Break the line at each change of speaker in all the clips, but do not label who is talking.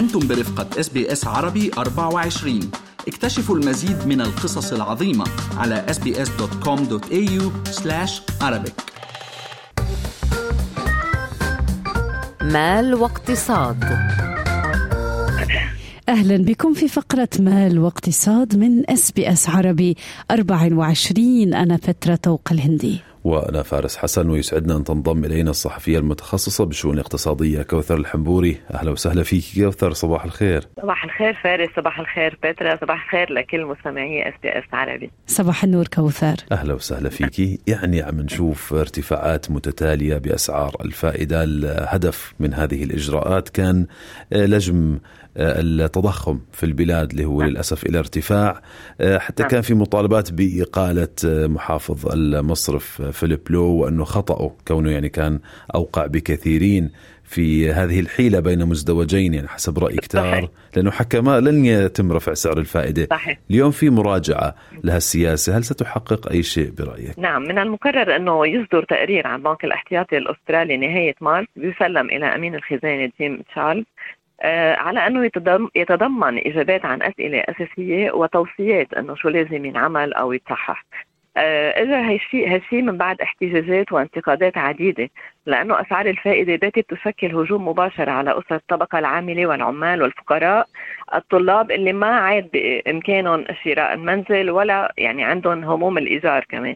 أنتم برفقة SBS عربي 24 اكتشفوا المزيد من القصص العظيمة على sbs.com.au arabic.
مال واقتصاد.
أهلا بكم في فقرة مال واقتصاد من SBS عربي 24 أنا فترة توق الهندي.
وأنا فارس حسن ويسعدنا أن تنضم إلينا الصحفية المتخصصة بالشؤون الاقتصادية كوثر الحنبوري. أهلا وسهلا فيك كوثر صباح الخير.
صباح الخير فارس صباح الخير بترا صباح الخير لكل مستمعي SBS عربي.
صباح النور كوثر.
أهلا وسهلا فيك. يعني عم نشوف ارتفاعات متتالية بأسعار الفائدة. الهدف من هذه الإجراءات كان لجم التضخم في البلاد اللي هو للأسف إلى ارتفاع. حتى كان في مطالبات بإقالة محافظ المصرف فيليب لو وأنه خطأه كونه يعني كان أوقع بكثيرين في هذه الحيلة بين مزدوجين يعني حسب رأي كتار لأنه حكى ما لن يتم رفع سعر الفائدة
صحيح.
اليوم في مراجعة لها السياسة هل ستحقق أي شيء برأيك
نعم من المقرر أنه يصدر تقرير عن بنك الاحتياطي الأسترالي نهاية مارس يسلم إلى أمين الخزانة جيم تشارلز آه على أنه يتضمن إجابات عن أسئلة أساسية وتوصيات أنه شو لازم ينعمل أو يتصحح. اجى هالشيء هالشيء من بعد احتجاجات وانتقادات عديدة لأنه أسعار الفائدة باتت تشكل هجوم مباشر على أسر الطبقة العاملة والعمال والفقراء الطلاب اللي ما عاد بإمكانهم شراء المنزل ولا يعني عندهم هموم الإيجار كمان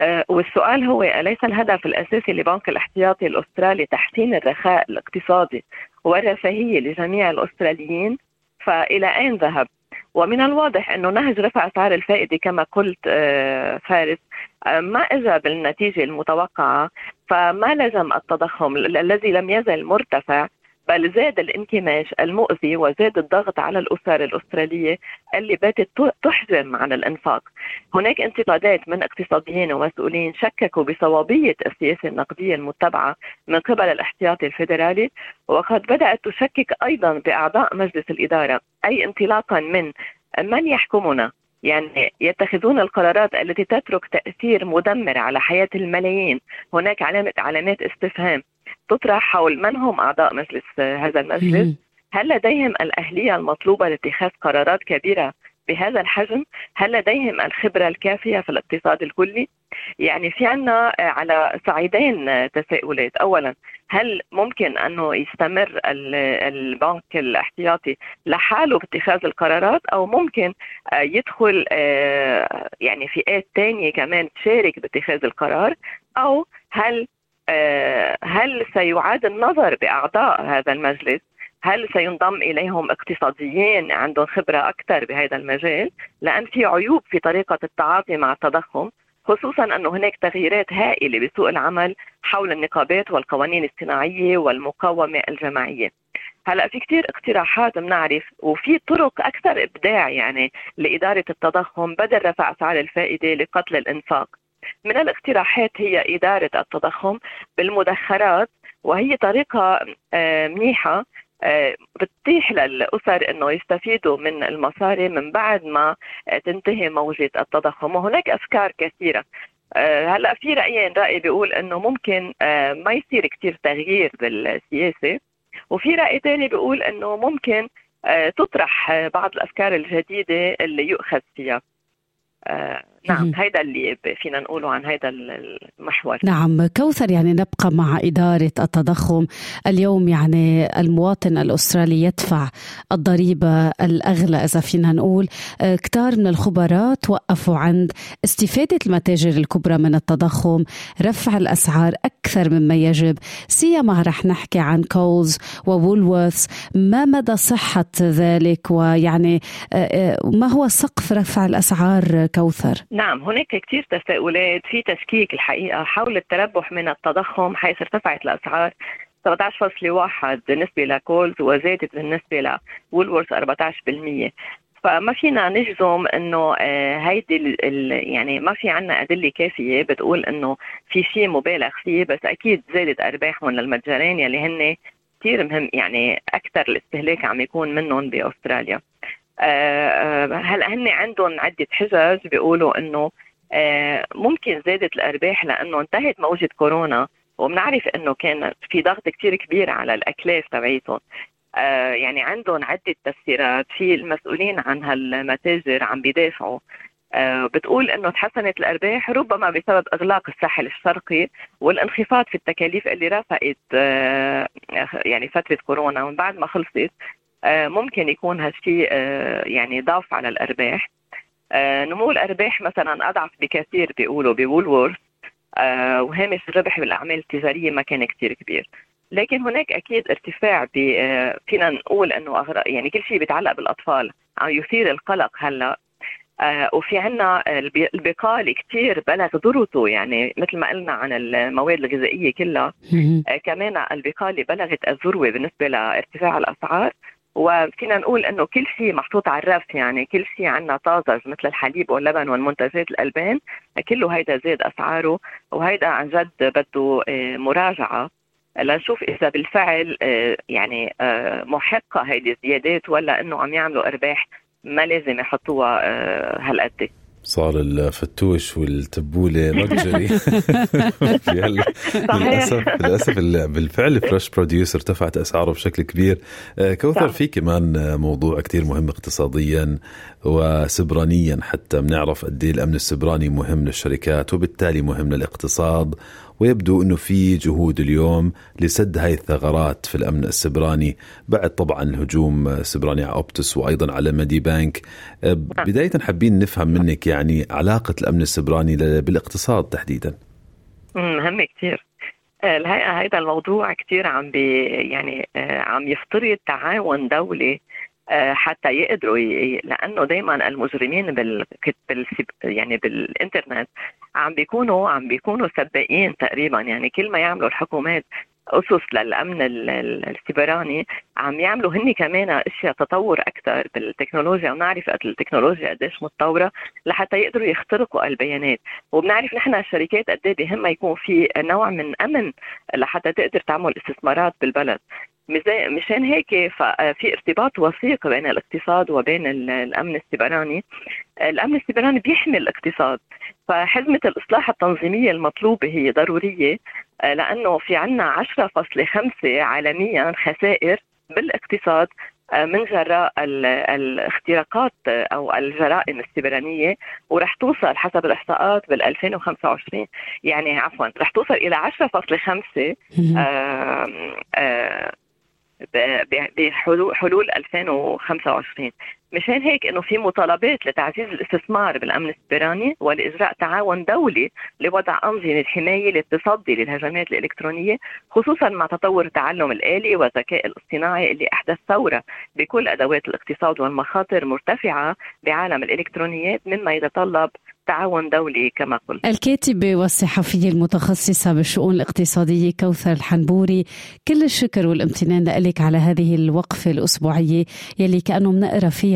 آه والسؤال هو أليس الهدف الأساسي لبنك الاحتياطي الأسترالي تحسين الرخاء الاقتصادي والرفاهية لجميع الأستراليين فإلى أين ذهب؟ ومن الواضح أنه نهج رفع أسعار الفائدة كما قلت آه فارس آه ما اجى بالنتيجة المتوقعة فما لزم التضخم الذي لم يزل مرتفع. بل زاد الانكماش المؤذي وزاد الضغط على الأسر الأسترالية اللي باتت تحجم عن الإنفاق. هناك انتقادات من اقتصاديين ومسؤولين شككوا بصوابية السياسة النقدية المتبعة من قبل الاحتياطي الفيدرالي وقد بدأت تشكك أيضا بأعضاء مجلس الإدارة أي انطلاقا من من يحكمنا يعني يتخذون القرارات التي تترك تأثير مدمر على حياة الملايين، هناك علامه علامات استفهام تطرح حول من هم أعضاء مجلس هذا المجلس؟ هل لديهم الأهلية المطلوبة لاتخاذ قرارات كبيرة بهذا الحجم؟ هل لديهم الخبرة الكافية في الاقتصاد الكلي؟ يعني في عنا على صعيدين تساؤلات. أولا هل ممكن أنه يستمر البنك الاحتياطي لحاله باتخاذ القرارات؟ أو ممكن يدخل يعني فئات تانية كمان تشارك باتخاذ القرار؟ أو هل هل سيعاد النظر بأعضاء هذا المجلس هل سينضم إليهم اقتصاديين عندهم خبرة أكثر بهذا المجال لأن في عيوب في طريقة التعاطي مع التضخم خصوصا انه هناك تغييرات هائلة بسوق العمل حول النقابات والقوانين الصناعيه والمقاومة الجماعية. هلأ في كثير اقتراحات بنعرف وفي طرق أكثر إبداع يعني لإدارة التضخم بدل رفع أسعار الفائدة لقتل الإنفاق. من الاقتراحات هي إدارة التضخم بالمدخرات وهي طريقة منيحة بتتيح للأسر أنه يستفيدوا من المصاري من بعد ما تنتهي موجة التضخم. وهناك أفكار كثيرة. هلأ في رايين رأي بيقول إنه ممكن ما يصير كثير تغيير بالسياسة. وفي رأي ثاني بيقول إنه ممكن تطرح بعض الأفكار الجديدة اللي يؤخذ فيها. آه نعم هيدا اللي فينا نقوله عن هيدا المحور.
نعم كوثر يعني نبقى مع إدارة التضخم اليوم يعني المواطن الأسترالي يدفع الضريبة الأغلى إذا فينا نقول. كتار من الخبراء توقفوا عند استفادة المتاجر الكبرى من التضخم. رفع الأسعار أكثر مما يجب. سيما رح نحكي عن Coles و Woolworths ما مدى صحة ذلك؟ ويعني ما هو سقف رفع الأسعار كوثر؟
نعم هناك كثير تساؤلات في تشكيك الحقيقة حول التربح من التضخم حيث ارتفعت الأسعار 17.1 بالنسبة ل Coles وزادت بالنسبة ل Woolworths 14% فما فينا نجزم إنه هيدي يعني ما في عنا أدلة كافية بتقول إنه في شيء مبالغ فيه بس أكيد زادت أرباحهم للمتجرين يلي هن كثير مهم يعني أكثر الاستهلاك عم يكون منهم بأستراليا. هلا هن عندهم عدة حجج بيقولوا إنه ممكن زادت الأرباح لأنه انتهت موجة كورونا وبنعرف إنه كان في ضغط كثير كبير على الأكلاف تبعيتهم. آه، يعني عندهم عدة تفسيرات في المسؤولين عن هالمتاجر عم بيدافعوا. آه، بتقول إنه تحسنت الأرباح ربما بسبب إغلاق الساحل الشرقي والانخفاض في التكاليف اللي رافقت آه، يعني فترة كورونا. ومن بعد ما خلصت ممكن يكون هالشيء يعني ضاف على الأرباح. نمو الأرباح مثلا أضعف بكثير بيقولوا بولورث وهامش الربح بالأعمال التجارية ما كان كثير كبير. لكن هناك أكيد ارتفاع آه، فينا نقول إنه يعني كل شيء بيتعلق بالأطفال. عم يثير القلق هلأ. آه وفي عنا البقال كثير بلغ ذروته يعني مثل ما قلنا عن المواد الغذائية كلها آه كمان البقالة بلغت الذروة بالنسبة لارتفاع الأسعار. وفينا نقول إنه كل شيء محطوط على الرف يعني كل شيء عندنا طازج مثل الحليب واللبن والمنتجات الألبان كله هيدا زاد أسعاره وهيدا عن جد بده آه، مراجعة. لنشوف إذا بالفعل آه، يعني آه، محقة هيدي الزيادات ولا إنه عم يعملوا أرباح ما لازم يحطوها هالقد.
صار الفتوش والتبولة luxury للاسف للأسف بالفعل fresh produce ارتفعت أسعاره بشكل كبير. كوثر في كمان موضوع كتير مهم اقتصاديا وسبرانيا حتى. بنعرف قد إيه الأمن السبراني مهم للشركات وبالتالي مهم للاقتصاد. ويبدو أنه في جهود اليوم لسد هاي الثغرات في الأمن السبراني بعد طبعا الهجوم السبراني على Optus وأيضا على Medibank. أه، بداية حابين نفهم منك يعني علاقة الأمن السبراني بالاقتصاد تحديدا.
مهم كثير الحقيقة هذا الموضوع كثير عم بي يعني أه، عم يفترض تعاون دولي حتى يقدروا لأنه دائما المجرمين بال يعني بالإنترنت عم بيكونوا عم بيكونوا سباقين تقريبا. يعني كل ما يعملوا الحكومات اسس للأمن السيبراني عم يعملوا هن كمان أشياء تطور أكثر بالتكنولوجيا. ونعرف التكنولوجيا قديش متطورة لحتى يقدروا يخترقوا البيانات. وبنعرف نحن الشركات قد إيه بهمها يكون في نوع من أمن لحتى تقدر تعمل استثمارات بالبلد. مشان هيك في ارتباط وثيق بين الاقتصاد وبين الأمن السيبراني الأمن السيبراني بيحمي الاقتصاد فحزمة الإصلاح التنظيمية المطلوبة هي ضرورية لأنه في عنا 10.5 عالميا خسائر بالاقتصاد من جراء الاختراقات أو الجرائم السبرانية ورح توصل حسب الإحصاءات بال 2025 يعني عفوا رح توصل إلى 10.5 بحلول 2025 مشان هيك إنه في مطالبات لتعزيز الاستثمار بالأمن السبراني ولاجراء تعاون دولي لوضع أنظمة حماية للتصدي للهجمات الإلكترونية خصوصا مع تطور التعلم الآلي والذكاء الاصطناعي اللي أحدث ثورة بكل أدوات الاقتصاد والمخاطر مرتفعة بعالم الالكترونيات مما يتطلب تعاون دولي كما قلت.
الكاتبة والصحفية المتخصصة بالشؤون الاقتصادية كوثر الحنبوري كل الشكر والامتنان لك على هذه الوقفة الأسبوعية يلي كأنه منقرة فيها